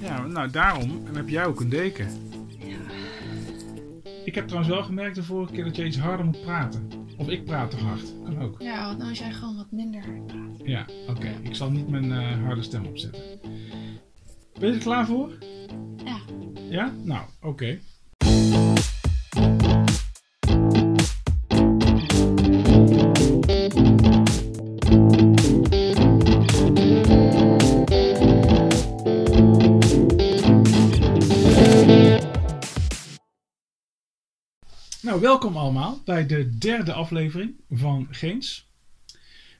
Ja, nou daarom heb jij ook een deken. Ja. Ik heb trouwens wel gemerkt de vorige keer dat je iets harder moet praten. Of ik praat te hard. Kan ook. Ja, want nou als jij gewoon wat minder hard praat. Ja, oké. Ik zal niet mijn eh, harde stem opzetten. Ben je er klaar voor? Ja. Ja? Nou, oké. Nou, welkom allemaal bij de derde aflevering van Geens.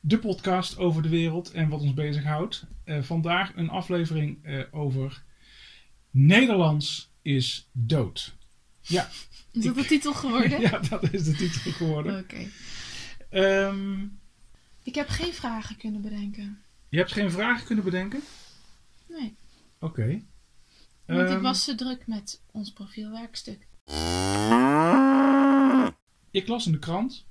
De podcast over de wereld en wat ons bezighoudt. Eh vandaag een aflevering eh, over Nederlands is dood. Ja, Is dat Ik- de titel geworden? ja, dat is de titel geworden. Oké. Ehm, Ik heb geen vragen kunnen bedenken. je hebt geen vragen kunnen bedenken? Nee, Oké. want ik Ehm, was te druk met ons profielwerkstuk. Ik las in de krant.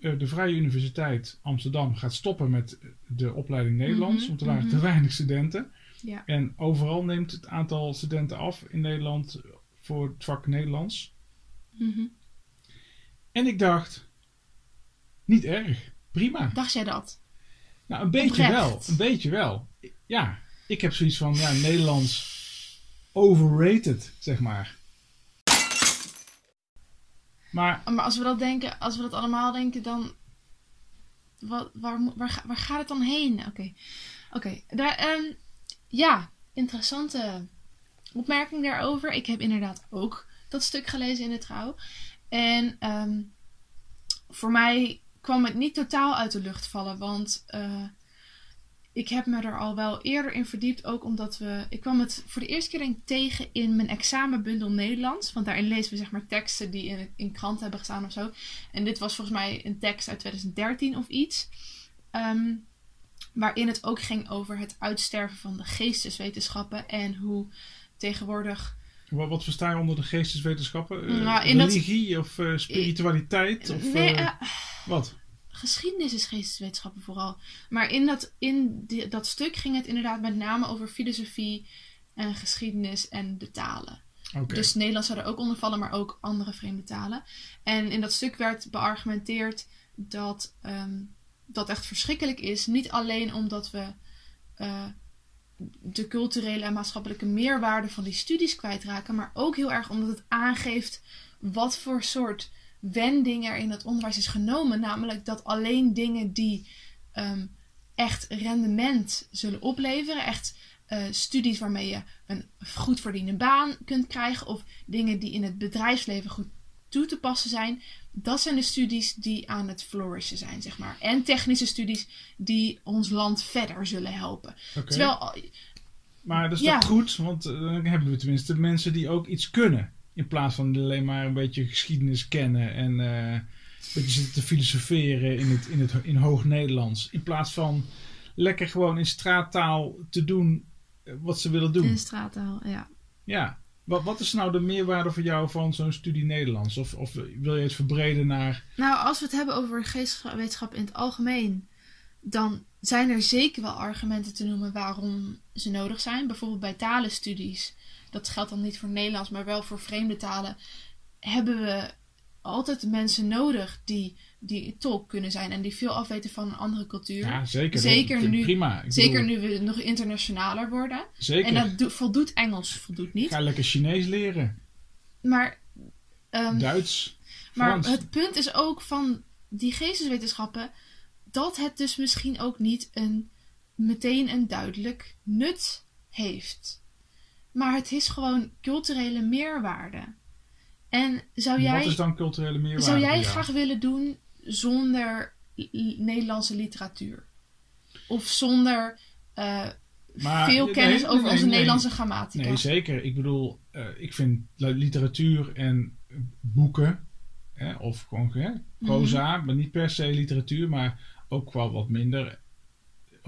eh, de Vrije Universiteit Amsterdam gaat stoppen met de opleiding Nederlands. Mhm, Want er waren mhm. te weinig studenten. Ja. En overal neemt het aantal studenten af in Nederland voor het vak Nederlands. Mhm. En ik dacht, niet erg. Prima. Dacht jij dat? Nou, een beetje Oprecht. wel. Een beetje wel. Ja, ik heb zoiets van, ja, Nederlands overrated, zeg maar. Maar Maar als we dat denken, als we dat allemaal denken, dan. Wat, waar, waar, waar gaat het dan heen? Oké. Oké. Ehm, ja, interessante opmerking daarover. Ik heb inderdaad ook dat stuk gelezen in de trouw. En ehm, voor mij kwam het niet totaal uit de lucht vallen. Want eh, ik heb me er al wel eerder in verdiept. Ook omdat we. Ik kwam het voor de eerste keer tegen in mijn examenbundel Nederlands. Want daarin lezen we zeg maar teksten die in, in kranten hebben gestaan of zo. En dit was volgens mij een tekst uit 2013 of iets. Ehm, waarin het ook ging over het uitsterven van de geesteswetenschappen. En hoe tegenwoordig. wat, wat versta je onder de geesteswetenschappen? Eh, Nou, dat- religie of eh, spiritualiteit? Of, nee, eh, eh, wat? Geschiedenis is geesteswetenschappen vooral. Maar in dat, in die- dat stuk ging het inderdaad met name over filosofie en geschiedenis en de talen. Dus Nederlands zou er ook onder vallen, maar ook andere vreemde talen. En in dat stuk werd beargumenteerd dat ehm, dat echt verschrikkelijk is. Niet alleen omdat we eh, de culturele en maatschappelijke meerwaarde van die studies kwijtraken, maar ook heel erg omdat het aangeeft wat voor soort wending er in het onderwijs is genomen. Namelijk dat alleen dingen die ehm, echt rendement zullen opleveren, echt eh, studies waarmee je een goed verdiende baan kunt krijgen, of dingen die in het bedrijfsleven goed toe te passen zijn, dat zijn de studies die aan het flourishen zijn, zeg maar. En technische studies die ons land verder zullen helpen. Terwijl, Maar dat is Ja. toch goed, want eh, dan hebben we tenminste mensen die ook iets kunnen. In plaats van alleen maar een beetje geschiedenis kennen en eh, een beetje zitten te filosoferen in het, in het in hoog Nederlands. In plaats van lekker gewoon in straattaal te doen eh, wat ze willen doen. in straattaal, ja. Ja. Wat, wat is nou de meerwaarde voor jou van zo'n studie Nederlands? Of, of wil je het verbreden naar... Nou, als we het hebben over geesteswetenschap in het algemeen, dan zijn er zeker wel argumenten te noemen waarom ze nodig zijn. Bijvoorbeeld bij talenstudies, dat geldt dan niet voor Nederlands, maar wel voor vreemde talen, hebben we altijd mensen nodig die, die tolk kunnen zijn en die veel afweten van een andere cultuur. Ja, zeker. Zeker nu- Prima. Ik Zeker bedoel, nu we nog internationaler worden. Zeker. En dat do- voldoet Engels, voldoet niet. Ga lekker Chinees leren. Maar, ehm, Duits. Maar Frans. het punt is ook van die geesteswetenschappen dat het dus misschien ook niet een, meteen een duidelijk nut heeft. Maar het is gewoon culturele meerwaarde. En zou jij, Wat is dan culturele meerwaarde zou jij graag willen doen zonder Nederlandse literatuur? Of zonder eh, Maar- veel kennis nee, over nee, onze nee. Nederlandse grammatica? Nee, zeker. Ik bedoel, eh, ik vind li- literatuur en boeken, hè, of gewoon hè, proza, Mhm. maar niet per se literatuur, maar ook wel wat minder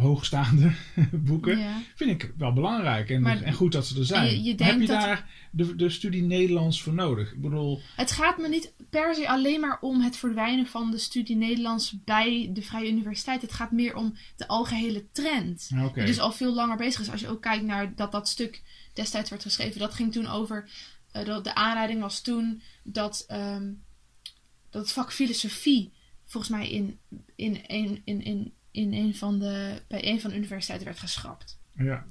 hoogstaande boeken, Ja. vind ik wel belangrijk. En, Maar- en goed dat ze er zijn. en je- je Heb je dat- daar de, de studie Nederlands voor nodig? Ik bedoel, Het gaat me niet per se alleen maar om het verdwijnen van de studie Nederlands bij de Vrije Universiteit. Het gaat meer om de algehele trend. Die dus al veel langer bezig is. Als je ook kijkt naar dat dat stuk destijds werd geschreven. Dat ging toen over... eh, dat de aanleiding was toen dat, ehm, dat het vak filosofie... volgens mij in, in, in, in, in, in een van de, bij een van de universiteiten werd geschrapt. ja.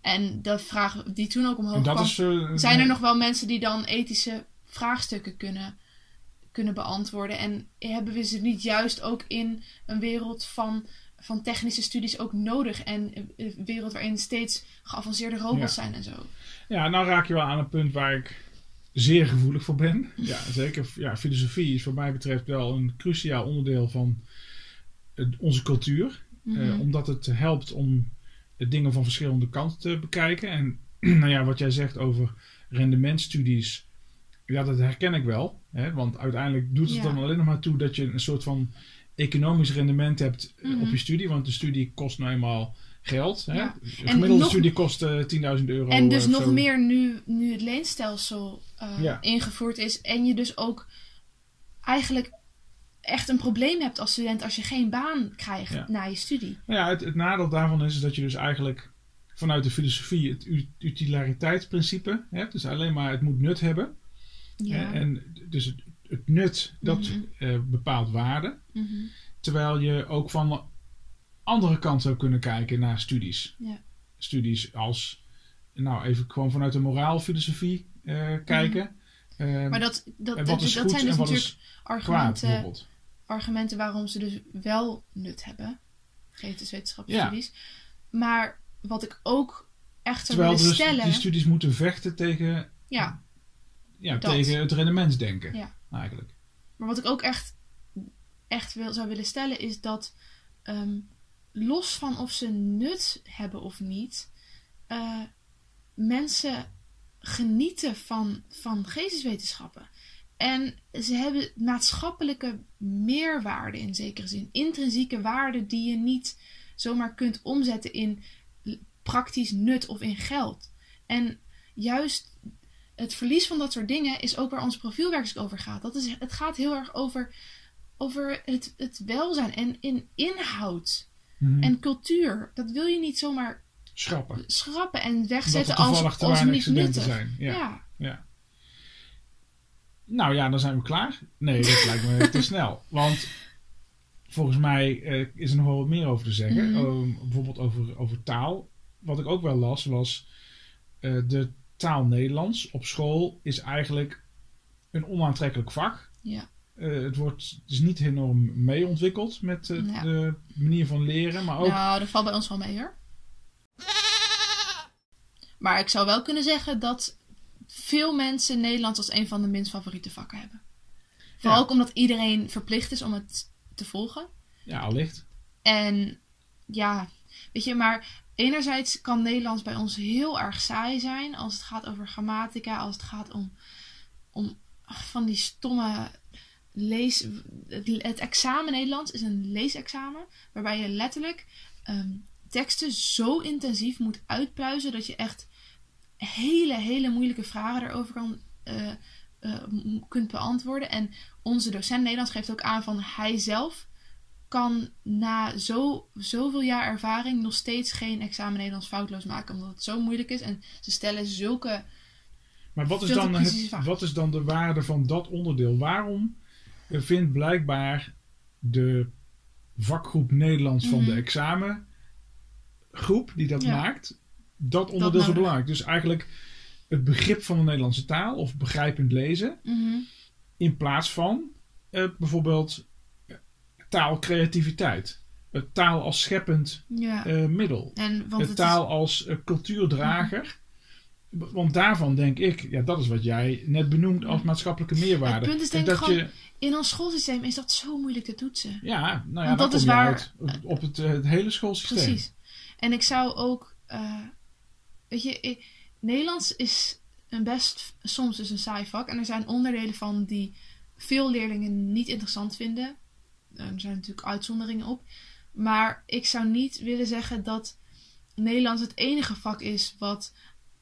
En de vraag die toen ook omhoog dat kwam... is, eh, Zijn er nog wel mensen die dan ethische vraagstukken kunnen, kunnen beantwoorden? En hebben we ze niet juist ook in een wereld van, van technische studies ook nodig? En een wereld waarin steeds geavanceerde robots Ja. zijn en zo. Ja, nou raak je wel aan een punt waar ik zeer gevoelig voor ben. Ja, zeker. Ja, filosofie is wat mij betreft wel een cruciaal onderdeel van onze cultuur. Mhm. Eh, omdat het helpt om dingen van verschillende kanten te bekijken. En nou ja, wat jij zegt over rendementstudies, ja, dat herken ik wel. Hè? Want uiteindelijk doet het Ja. dan alleen nog maar toe dat je een soort van economisch rendement hebt eh, Mhm. op je studie. Want de studie kost nou eenmaal geld. Hè? Ja. Een En gemiddelde nog- studie kost eh, 10.000 euro. en dus nog zo. meer nu, nu het leenstelsel Ja. ingevoerd is. En je dus ook eigenlijk echt een probleem hebt als student als je geen baan krijgt Ja. na je studie. Nou ja, het, het nadeel daarvan is, is dat je dus eigenlijk vanuit de filosofie het utilitariteitsprincipe hebt. Dus alleen maar het moet nut hebben. Ja. Hè, En dus het, het nut, dat Mhm. eh, bepaalt waarde. Mhm. Terwijl je ook van de andere kant zou kunnen kijken naar studies. Ja. Studies als, nou even gewoon vanuit de moraalfilosofie eh, kijken. Eh, Mhm. Maar dat, dat, dat, wat dat zijn dus natuurlijk argumenten. Argumenten waarom ze dus wel nut hebben. Geesteswetenschappen Ja. studies. Maar wat ik ook echt zou Terwijl willen dus stellen. die studies moeten vechten tegen, Ja, ja, Dat. tegen het rendementsdenken. Ja. Eigenlijk. maar wat ik ook echt, echt wil, zou willen stellen is dat ehm, los van of ze nut hebben of niet, eh, mensen genieten van, van geesteswetenschappen. En ze hebben maatschappelijke meerwaarde in zekere zin. Intrinsieke waarde die je niet zomaar kunt omzetten in praktisch nut of in geld. En juist het verlies van dat soort dingen is ook waar ons profielwerk over gaat. Dat is, het gaat heel erg over, over het, het welzijn en in inhoud Mhm. en cultuur. Dat wil je niet zomaar Schrappen. schrappen en wegzetten als, als niet nuttig. zijn. Ja. ja. Ja. Nou ja, dan zijn we klaar. Nee, dat lijkt me te snel. Want volgens mij eh, is er nog wel wat meer over te zeggen. Mhm. Ehm, bijvoorbeeld over, over taal. Wat ik ook wel las was... eh, de taal Nederlands op school is eigenlijk een onaantrekkelijk vak. Ja. Eh, het, wordt, is niet enorm mee ontwikkeld met Ja. de manier van leren. Maar ook Nou, dat valt bij ons wel mee hoor. Maar ik zou wel kunnen zeggen dat veel mensen Nederlands als een van de minst favoriete vakken hebben. Vooral Ja. ook omdat iedereen verplicht is om het te volgen. ja, allicht. En ja, weet je, maar enerzijds kan Nederlands bij ons heel erg saai zijn als het gaat over grammatica, als het gaat om, om van die stomme lees. Het, het examen Nederlands is een leesexamen waarbij je letterlijk ehm, teksten zo intensief moet uitpluizen dat je echt hele, hele moeilijke vragen erover kan, eh, eh, kunt beantwoorden. En onze docent Nederlands geeft ook aan van hij zelf kan na zo, zoveel jaar ervaring nog steeds geen examen Nederlands foutloos maken. Omdat het zo moeilijk is. En ze stellen zulke... Maar wat is, dan het, wat is dan de waarde van dat onderdeel? Waarom vindt blijkbaar de vakgroep Nederlands van Mhm. de examengroep die dat Ja. maakt, dat onderdeel zo nodig. belangrijk? Dus eigenlijk het begrip van de Nederlandse taal of begrijpend lezen, Mhm. in plaats van eh, bijvoorbeeld taalcreativiteit. Het taal als scheppend Ja. eh, middel. en, want taal als eh, cultuurdrager. Want daarvan denk ik, ja, dat is wat jij net benoemt als maatschappelijke meerwaarde. Het punt is En denk ik dat gewoon- je, in ons schoolsysteem is dat zo moeilijk te toetsen. ja, nou ja, dat dat is waar- uit op, het, het hele schoolsysteem. Precies. En ik zou ook... weet je, Nederlands is een best soms dus een saai vak. En er zijn onderdelen van die veel leerlingen niet interessant vinden. Eh, Er zijn natuurlijk uitzonderingen op. Maar ik zou niet willen zeggen dat Nederlands het enige vak is wat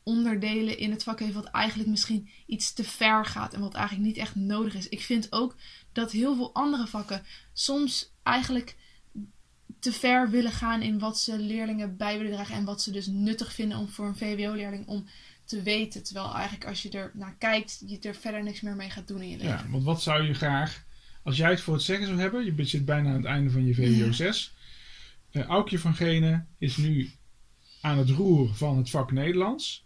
onderdelen in het vak heeft wat eigenlijk misschien iets te ver gaat en wat eigenlijk niet echt nodig is. Ik vind ook dat heel veel andere vakken soms eigenlijk te ver willen gaan in wat ze leerlingen bij willen dragen en wat ze dus nuttig vinden om voor een VWO-leerling om te weten. Terwijl eigenlijk als je er naar kijkt, je er verder niks meer mee gaat doen in je leven. Ja, want wat zou je graag, als jij het voor het zeggen zou hebben, je zit bijna aan het einde van je VWO Ja. 6. Eh, Aukje van Genen is nu aan het roer van het vak Nederlands.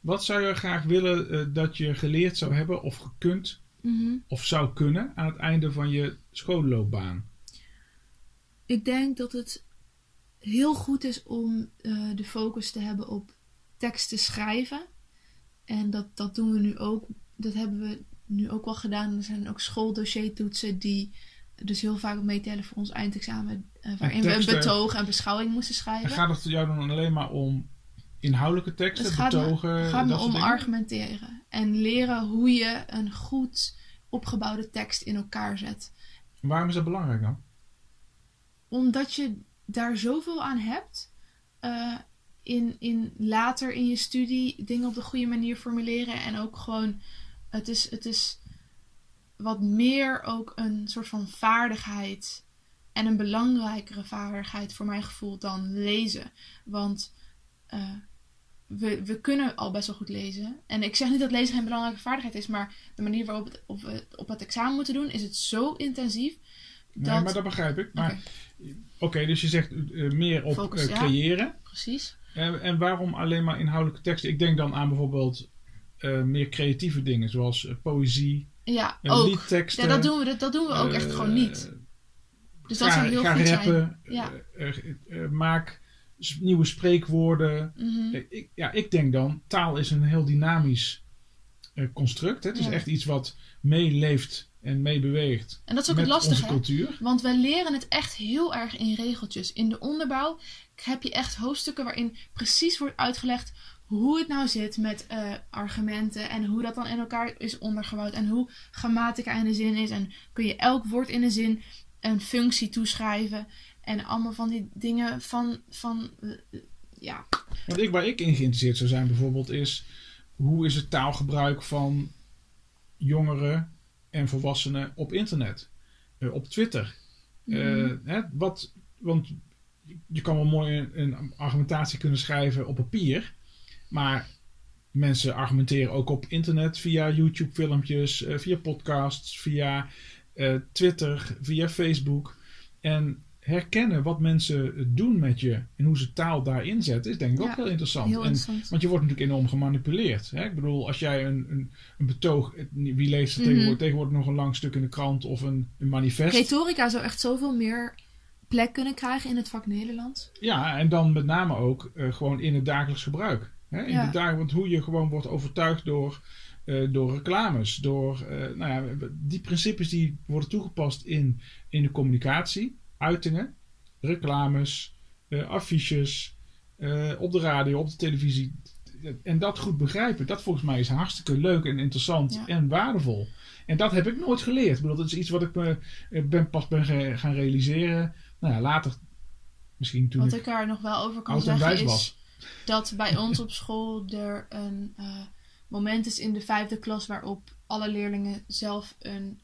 Wat zou je graag willen eh, dat je geleerd zou hebben of gekund Mhm. of zou kunnen aan het einde van je schoolloopbaan? Ik denk dat het heel goed is om eh, de focus te hebben op teksten schrijven. En dat, dat doen we nu ook. Dat hebben we nu ook wel gedaan. Er zijn ook schooldossiertoetsen die dus heel vaak meetellen voor ons eindexamen. eh, waarin we een betoog en beschouwing moesten En schrijven. gaat het jou dan alleen maar om inhoudelijke teksten, Het gaat betogen, me, gaat me om dingen? argumenteren. En leren hoe je een goed opgebouwde tekst in elkaar zet. Waarom is dat belangrijk dan? Omdat je daar zoveel aan hebt. eh, in, in later in je studie dingen op de goede manier formuleren. En ook gewoon. Het is, het is wat meer ook een soort van vaardigheid. En een belangrijkere vaardigheid voor mijn gevoel dan lezen. Want eh, we, we kunnen al best wel goed lezen. En ik zeg niet dat lezen geen belangrijke vaardigheid is. Maar de manier waarop het, op, we op het examen moeten doen is het zo intensief. Nee, Dat, maar dat begrijp ik. Maar Oké. dus je zegt eh, meer op Focus, eh, creëren. precies. En, en waarom alleen maar inhoudelijke teksten? Ik denk dan aan bijvoorbeeld eh, meer creatieve dingen, zoals eh, poëzie, Ja, eh, ook. liedteksten. Ja, dat doen we, dat, dat doen we ook echt eh, gewoon niet. Dus dat ga, zou heel ga goed rappen, zijn. Ja. eh, eh, eh, maak nieuwe spreekwoorden. Mhm. Eh, ik, ja, ik denk dan, taal is een heel dynamisch eh, construct. Hè? Het is Ja. echt iets wat meeleeft en meebeweegt En dat is ook het lastige. cultuur. Want wij leren het echt heel erg in regeltjes. In de onderbouw heb je echt hoofdstukken waarin precies wordt uitgelegd hoe het nou zit met eh, argumenten en hoe dat dan in elkaar is ondergebouwd en hoe grammatica in de zin is. En kun je elk woord in de zin een functie toeschrijven en allemaal van die dingen van, van eh, ja, Want ik, waar ik in geïnteresseerd zou zijn bijvoorbeeld is... hoe is het taalgebruik van jongeren en volwassenen op internet? Eh, op Twitter? Eh, Mhm. hè, wat, want je kan wel mooi een, een argumentatie kunnen schrijven op papier... maar mensen argumenteren ook op internet via YouTube filmpjes... eh, via podcasts, via eh, Twitter, via Facebook... En herkennen wat mensen doen met je en hoe ze taal daarin zetten, is denk ik Ja, ook heel interessant. heel en, want je wordt natuurlijk enorm gemanipuleerd. Hè? Ik bedoel, als jij een, een, een betoog, wie leest er Mhm. tegenwoordig, tegenwoordig nog een lang stuk in de krant of een, een manifest? Retorica zou echt zoveel meer plek kunnen krijgen in het vak Nederlands. Ja, en dan met name ook eh, gewoon in het dagelijks gebruik. Hè? In Ja. de dag, want hoe je gewoon wordt overtuigd door, eh, door reclames, door eh, nou ja, die principes die worden toegepast in, in de communicatie, uitingen, reclames, eh, affiches, eh, op de radio, op de televisie. En dat goed begrijpen, dat volgens mij is hartstikke leuk en interessant Ja. en waardevol. En dat heb ik nooit geleerd. Ik bedoel, dat is iets wat ik me eh, ben, pas ben gaan realiseren. Nou ja, later, misschien toen Wat ik ik er nog wel over kan zeggen is was. dat bij ons op school er een moment is in de vijfde klas waarop alle leerlingen zelf een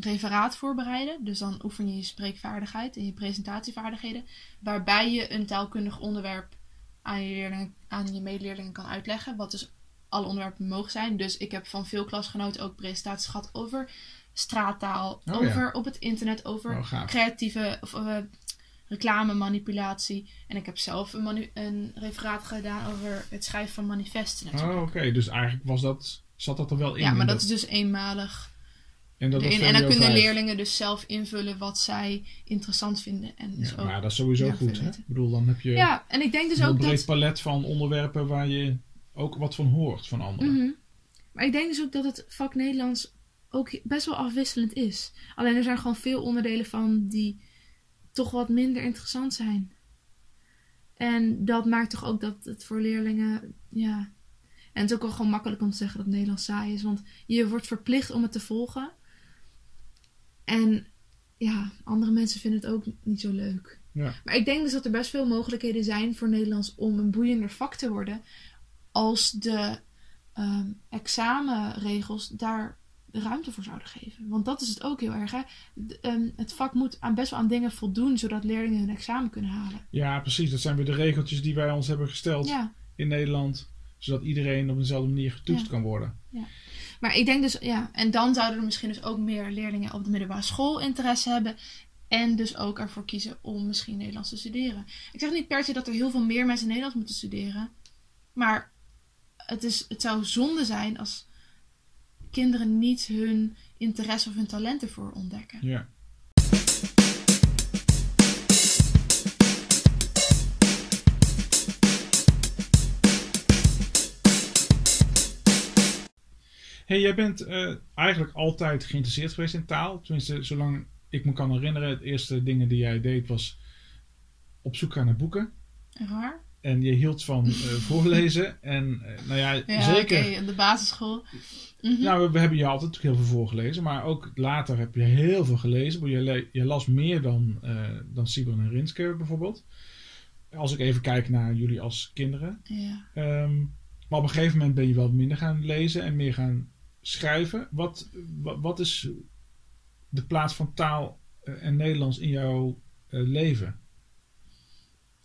referaat voorbereiden. Dus dan oefen je je spreekvaardigheid en je presentatievaardigheden. Waarbij je een taalkundig onderwerp aan je, leerlingen, aan je medeleerlingen kan uitleggen. Wat dus alle onderwerpen mogen zijn. Dus ik heb van veel klasgenoten ook presentaties gehad over straattaal. Oh ja. over op het internet, over Oh, creatieve of eh, reclamemanipulatie. En ik heb zelf een, een referaat gedaan over het schrijven van manifesten. natuurlijk. Oh, oké. Dus eigenlijk was dat, zat dat er wel in. ja, maar dat is dus eenmalig en, dat was erin. En dan kunnen leerlingen dus zelf invullen wat zij interessant vinden. En dus Ja, ook, maar dat is sowieso goed. Hè? Ik bedoel, dan heb je ja, en ik denk dus een ook breed dat... palet van onderwerpen waar je ook wat van hoort van anderen. Mhm. Maar ik denk dus ook dat het vak Nederlands ook best wel afwisselend is. Alleen er zijn gewoon veel onderdelen van die toch wat minder interessant zijn. En dat maakt toch ook dat het voor leerlingen, ja. En het is ook wel gewoon makkelijk om te zeggen dat Nederlands saai is, want je wordt verplicht om het te volgen. En ja, andere mensen vinden het ook niet zo leuk. Ja. Maar ik denk dus dat er best veel mogelijkheden zijn voor Nederlands om een boeiender vak te worden. Als de ehm, examenregels daar ruimte voor zouden geven. Want dat is het ook heel erg. Hè? De- ehm, het vak moet aan, best wel aan dingen voldoen zodat leerlingen hun examen kunnen halen. ja, precies. Dat zijn weer de regeltjes die wij ons hebben gesteld Ja, in Nederland. Zodat iedereen op dezelfde manier getoetst Ja. kan worden. Maar ik denk dus, ja, en dan zouden er misschien dus ook meer leerlingen op de middelbare school interesse hebben. En dus ook ervoor kiezen om misschien Nederlands te studeren. Ik zeg niet per se dat er heel veel meer mensen Nederlands moeten studeren. Maar het, is, het zou zonde zijn als kinderen niet hun interesse of hun talent ervoor ontdekken. Ja. Hey, jij bent eh, eigenlijk altijd geïnteresseerd geweest in taal. Tenminste, zolang ik me kan herinneren, het eerste dingen die jij deed was op zoek gaan naar boeken. Raar? En je hield van eh, voorlezen. En eh, nou ja, Ja, zeker. oké, de basisschool. Mhm. Nou, we, we hebben je altijd natuurlijk heel veel voorgelezen. Maar ook later heb je heel veel gelezen. Je, le- je las meer dan, eh dan Sibren en Rinske bijvoorbeeld. Als ik even kijk naar jullie als kinderen. ja. Ehm, maar op een gegeven moment ben je wel minder gaan lezen en meer gaan schrijven. Wat, wat, is de plaats van taal eh, en Nederlands in jouw eh, leven?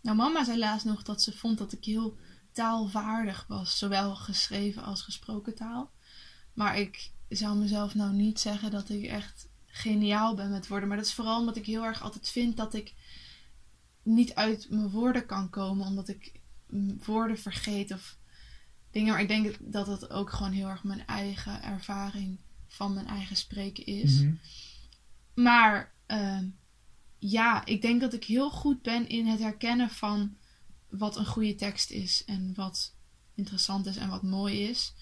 Nou, mama zei laatst nog dat ze vond dat ik heel taalvaardig was. Zowel geschreven als gesproken taal. Maar ik zou mezelf nou niet zeggen dat ik echt geniaal ben met woorden. Maar dat is vooral omdat ik heel erg altijd vind dat ik niet uit mijn woorden kan komen. Omdat ik mm, woorden vergeet of dingen. Maar ik denk dat dat ook gewoon heel erg mijn eigen ervaring van mijn eigen spreken is. Mhm. Maar ehm, ja, ik denk dat ik heel goed ben in het herkennen van wat een goede tekst is en wat interessant is en wat mooi is.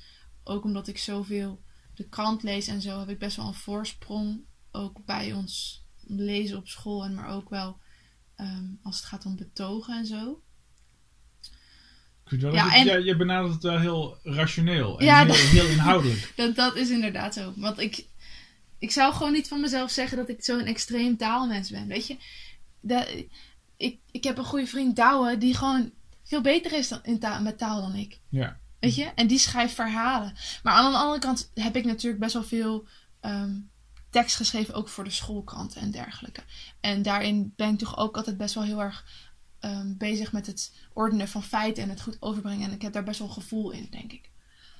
Ook omdat ik zoveel de krant lees en zo heb ik best wel een voorsprong ook bij ons lezen op school en maar ook wel ehm, als het gaat om betogen en zo. Ja, dat en- benadert het wel heel rationeel en Ja, heel, dat- heel inhoudelijk. Dat, dat is inderdaad zo. Want ik, ik zou gewoon niet van mezelf zeggen dat ik zo'n extreem taalmens ben. Weet je, de, ik, ik heb een goede vriend Douwe die gewoon veel beter is dan, in taal, met taal dan ik. Ja. Weet je? En die schrijft verhalen. Maar aan de andere kant heb ik natuurlijk best wel veel ehm, tekst geschreven, ook voor de schoolkranten en dergelijke. En daarin ben ik toch ook altijd best wel heel erg ehm, bezig met het ordenen van feiten en het goed overbrengen. En ik heb daar best wel gevoel in, denk ik.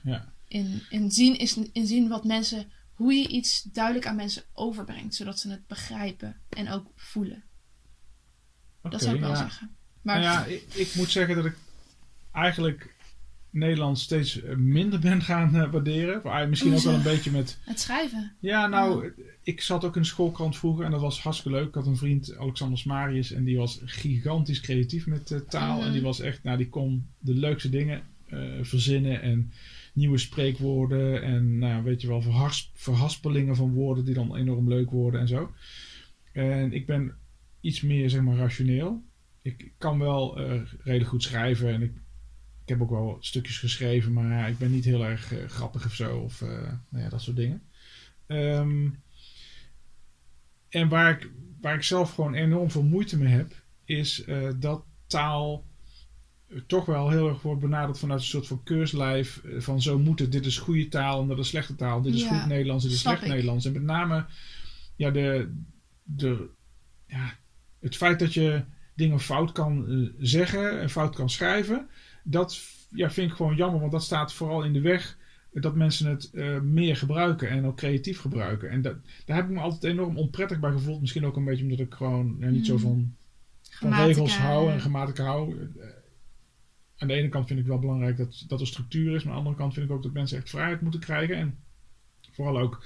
Ja. In, in, zien, is, in zien wat mensen, hoe je iets duidelijk aan mensen overbrengt, zodat ze het begrijpen en ook voelen. Dat zou ik wel ja. zeggen. Maar Nou ja, ik, ik moet zeggen dat ik eigenlijk Nederlands steeds eh, minder ben gaan eh, waarderen. Maar misschien ook Hoezo? wel een beetje met... het schrijven. Ja, nou, ik zat ook in de schoolkrant vroeger en dat was hartstikke leuk. Ik had een vriend, Alexander Smarius, en die was gigantisch creatief met eh, taal. En die was echt, nou, die kon de leukste dingen verzinnen en nieuwe spreekwoorden en, nou, weet je wel, verhars, verhaspelingen van woorden die dan enorm leuk worden en zo. En ik ben iets meer, zeg maar, rationeel. Ik kan wel eh, redelijk goed schrijven en ik, ik heb ook wel stukjes geschreven, maar ja, ik ben niet heel erg eh, grappig of zo, of eh, nou ja, dat soort dingen. Ehm, en waar ik, waar ik zelf gewoon enorm veel moeite mee heb, is eh, dat taal toch wel heel erg wordt benaderd vanuit een soort van keurslijf. van zo moet het, dit is goede taal en dat is slechte taal. Dit is Ja, goed Nederlands, dit is slecht ik. Nederlands. En met name ja, de, de, ja, het feit dat je dingen fout kan zeggen en fout kan schrijven, dat ja, vind ik gewoon jammer, want dat staat vooral in de weg dat mensen het eh, meer gebruiken en ook creatief gebruiken. En dat, daar heb ik me altijd enorm onprettig bij gevoeld. Misschien ook een beetje omdat ik gewoon ja, niet zo Mm. van, regels hou en eh, grammatica hou. Eh, aan de ene kant vind ik wel belangrijk dat, dat er structuur is, maar aan de andere kant vind ik ook dat mensen echt vrijheid moeten krijgen. En vooral ook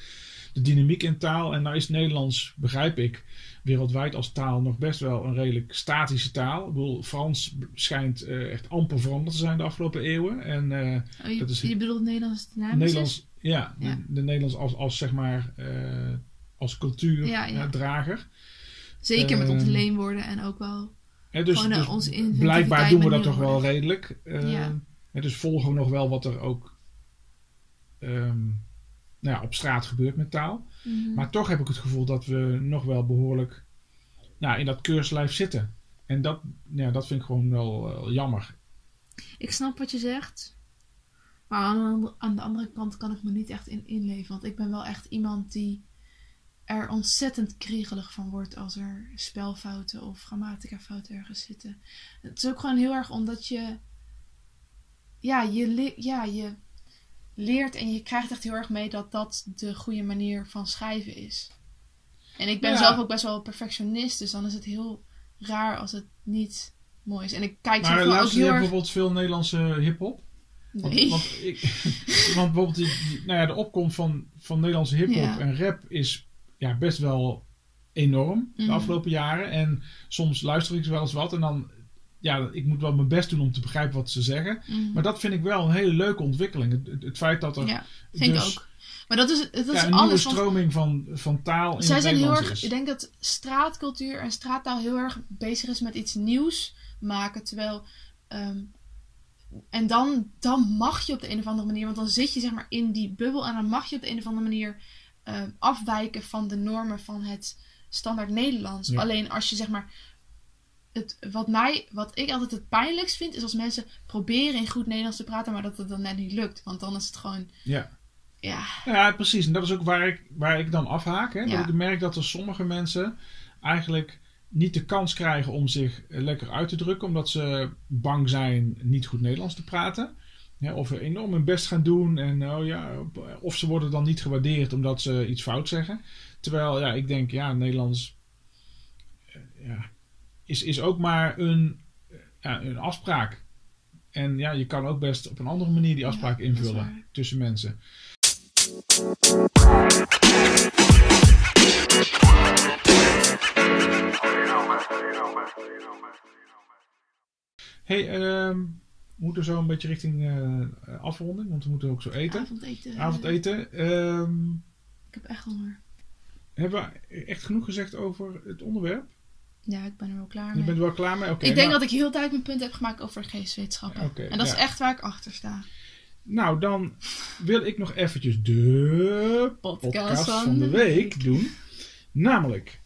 de dynamiek in taal. En nou is Nederlands, begrijp ik, wereldwijd als taal nog best wel een redelijk statische taal. Ik bedoel, Frans schijnt eh, echt amper veranderd te zijn de afgelopen eeuwen. En eh, Oh, je, dat is- je bedoelt Nederlands dynamisch Nederlands, ja, Ja. De, de Nederlands als, als zeg maar eh, als cultuurdrager. Ja, ja. Zeker met onze Ehm, leenwoorden en ook wel. Hè, dus, Gewoon, dus onze blijkbaar doen we dat toch wel redelijk. Eh, Ja. hè, dus volgen we nog wel wat er ook ehm, nou ja, op straat gebeurt met taal. Mhm. Maar toch heb ik het gevoel dat we nog wel behoorlijk nou, in dat keurslijf zitten. En dat, ja, dat vind ik gewoon wel eh, jammer. Ik snap wat je zegt. Maar aan, de ander- aan de andere kant kan ik me niet echt in inleven. Want ik ben wel echt iemand die er ontzettend kriegelig van wordt als er spelfouten of grammaticafouten ergens zitten. Het is ook gewoon heel erg omdat je. Ja, je, ja, je leert en je krijgt echt heel erg mee dat dat de goede manier van schrijven is. En ik ben Ja. zelf ook best wel perfectionist, dus dan is het heel raar als het niet mooi is. En ik kijk Maar ook luister je heel erg. bijvoorbeeld veel Nederlandse hip-hop? Nee. want, ik, want bijvoorbeeld die, nou ja, de opkomst van, van Nederlandse hip-hop Ja. en rap is ja, best wel enorm de Mhm. afgelopen jaren. En soms luister ik wel eens wat en dan, ja, ik moet wel mijn best doen om te begrijpen wat ze zeggen. Mhm. Maar dat vind ik wel een hele leuke ontwikkeling. Het, feit dat er Ja, vind dus, ik ook. Maar dat is, dat is een nieuwe alles. Want stroming van, van taal in zij het zijn heel erg. is. Ik denk dat straatcultuur en straattaal heel erg bezig is met iets nieuws maken. Terwijl. ehm, en dan, dan mag je op de een of andere manier, want dan zit je zeg maar in die bubbel en dan mag je op de een of andere manier ehm, afwijken van de normen van het standaard Nederlands. Ja. Alleen als je zeg maar. Het, wat, mij, wat ik altijd het pijnlijkst vind, is als mensen proberen in goed Nederlands te praten, maar dat het dan net niet lukt. Want dan is het gewoon. Ja. Ja, Ja, precies. En dat is ook waar ik, waar ik dan afhaak. Hè? Ja. Dat ik merk dat er sommige mensen eigenlijk niet de kans krijgen om zich eh, lekker uit te drukken, omdat ze bang zijn niet goed Nederlands te praten. Ja, of enorm hun best gaan doen. En, oh ja, of ze worden dan niet gewaardeerd omdat ze iets fout zeggen. Terwijl ja, ik denk, ja, Nederlands eh, ja, is, is ook maar een, ja, een afspraak. En ja, je kan ook best op een andere manier die afspraak invullen tussen mensen. Hey, ehm, we moeten zo een beetje richting eh, afronding, want we moeten ook zo eten. avondeten. Avondeten. Ehm, Ik heb echt honger. hebben we echt genoeg gezegd over het onderwerp? Ja, ik ben er wel klaar Je mee. bent er wel klaar mee? Oké. ik denk nou, dat ik heel tijd mijn punt heb gemaakt over geesteswetenschappen. Oké, en dat ja. is echt waar ik achter sta. nou, dan wil ik nog eventjes de Podcast, podcast van, van de week doen. Namelijk,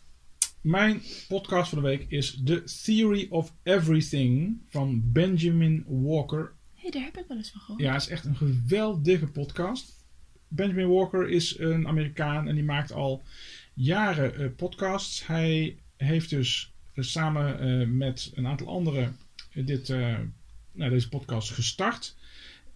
mijn podcast van de week is The Theory of Everything van Benjamin Walker. Hé, daar heb ik wel eens van gehoord. Ja, het is echt een geweldige podcast. Benjamin Walker is een Amerikaan en die maakt al jaren eh, podcasts. Hij heeft dus eh, samen eh, met een aantal anderen eh, dit, nou, deze podcast gestart.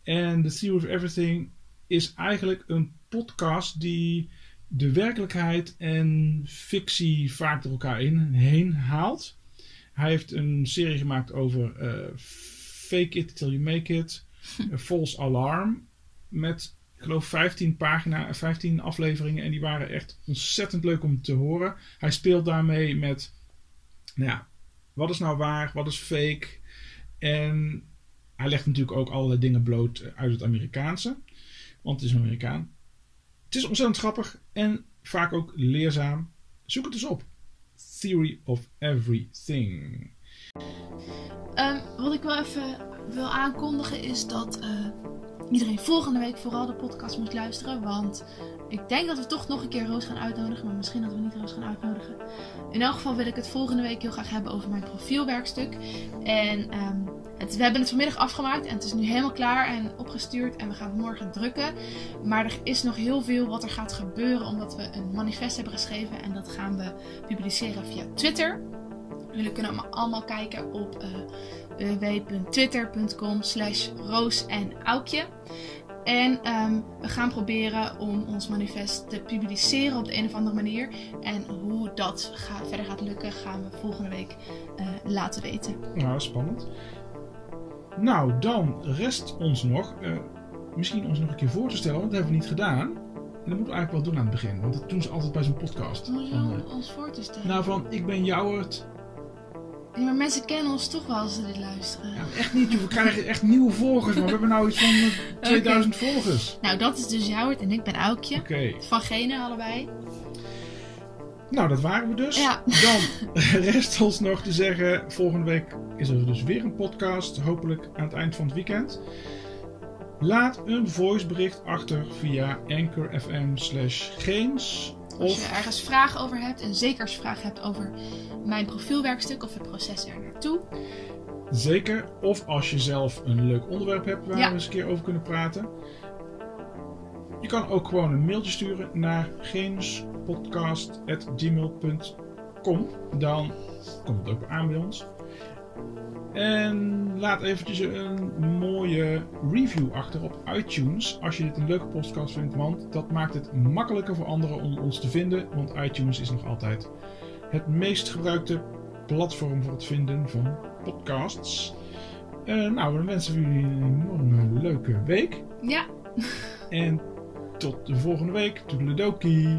En The Theory of Everything is eigenlijk een podcast die de werkelijkheid en fictie vaak door elkaar in, heen haalt. Hij heeft een serie gemaakt over Fake It Till You Make It. False Alarm. Met, ik geloof, 15 pagina, 15 afleveringen. En die waren echt ontzettend leuk om te horen. Hij speelt daarmee met, nou ja, wat is nou waar, wat is fake. En hij legt natuurlijk ook allerlei dingen bloot uit het Amerikaanse. Want het is een Amerikaan. Het is ontzettend grappig en vaak ook leerzaam. Zoek het eens op. Theory of Everything. Ehm, wat ik wel even wil aankondigen is dat eh, iedereen volgende week vooral de podcast moet luisteren. Want ik denk dat we toch nog een keer Roos gaan uitnodigen. Maar misschien dat we niet Roos gaan uitnodigen. In elk geval wil ik het volgende week heel graag hebben over mijn profielwerkstuk. En ehm, het, we hebben het vanmiddag afgemaakt en het is nu helemaal klaar en opgestuurd. En we gaan het morgen drukken. Maar er is nog heel veel wat er gaat gebeuren omdat we een manifest hebben geschreven. En dat gaan we publiceren via Twitter. Jullie kunnen allemaal, kijken op eh www.twitter.com slash roos en aukje. En ehm, we gaan proberen om ons manifest te publiceren op de een of andere manier. En hoe dat verder gaat lukken, gaan we volgende week eh, laten weten. Nou, spannend. Nou, dan rest ons nog, eh, misschien ons nog een keer voor te stellen, want dat hebben we niet gedaan. En dat moeten we eigenlijk wel doen aan het begin, want dat doen ze altijd bij zo'n podcast. Van, eh, ons voor te stellen? nou, van ik ben Jouwert. Maar mensen kennen ons toch wel als ze dit luisteren. Ja, echt niet, we krijgen echt nieuwe volgers, maar we hebben nou iets van eh, 2000 volgers. Nou, dat is dus Jouwert en ik ben Aukje. Oké, Van Gene allebei. nou dat waren we dus. Ja. Dan rest ons nog te zeggen, volgende week is er dus weer een podcast, hopelijk aan het eind van het weekend. Laat een voicebericht achter via Anchor FM slash Geens. Als je ergens vragen over hebt en zeker als je vragen hebt over mijn profielwerkstuk of het proces er naartoe. zeker. Of als je zelf een leuk onderwerp hebt waar Ja. we eens een keer over kunnen praten. Je kan ook gewoon een mailtje sturen naar geenspodcast.gmail.com. Dan komt het ook aan bij ons. En laat eventjes een mooie review achter op iTunes als je dit een leuke podcast vindt. Want dat maakt het makkelijker voor anderen om ons te vinden. Want iTunes is nog altijd het meest gebruikte platform voor het vinden van podcasts. Eh, nou, dan wensen we jullie een enorme leuke week. Ja, En tot de volgende week. Toedeledokie.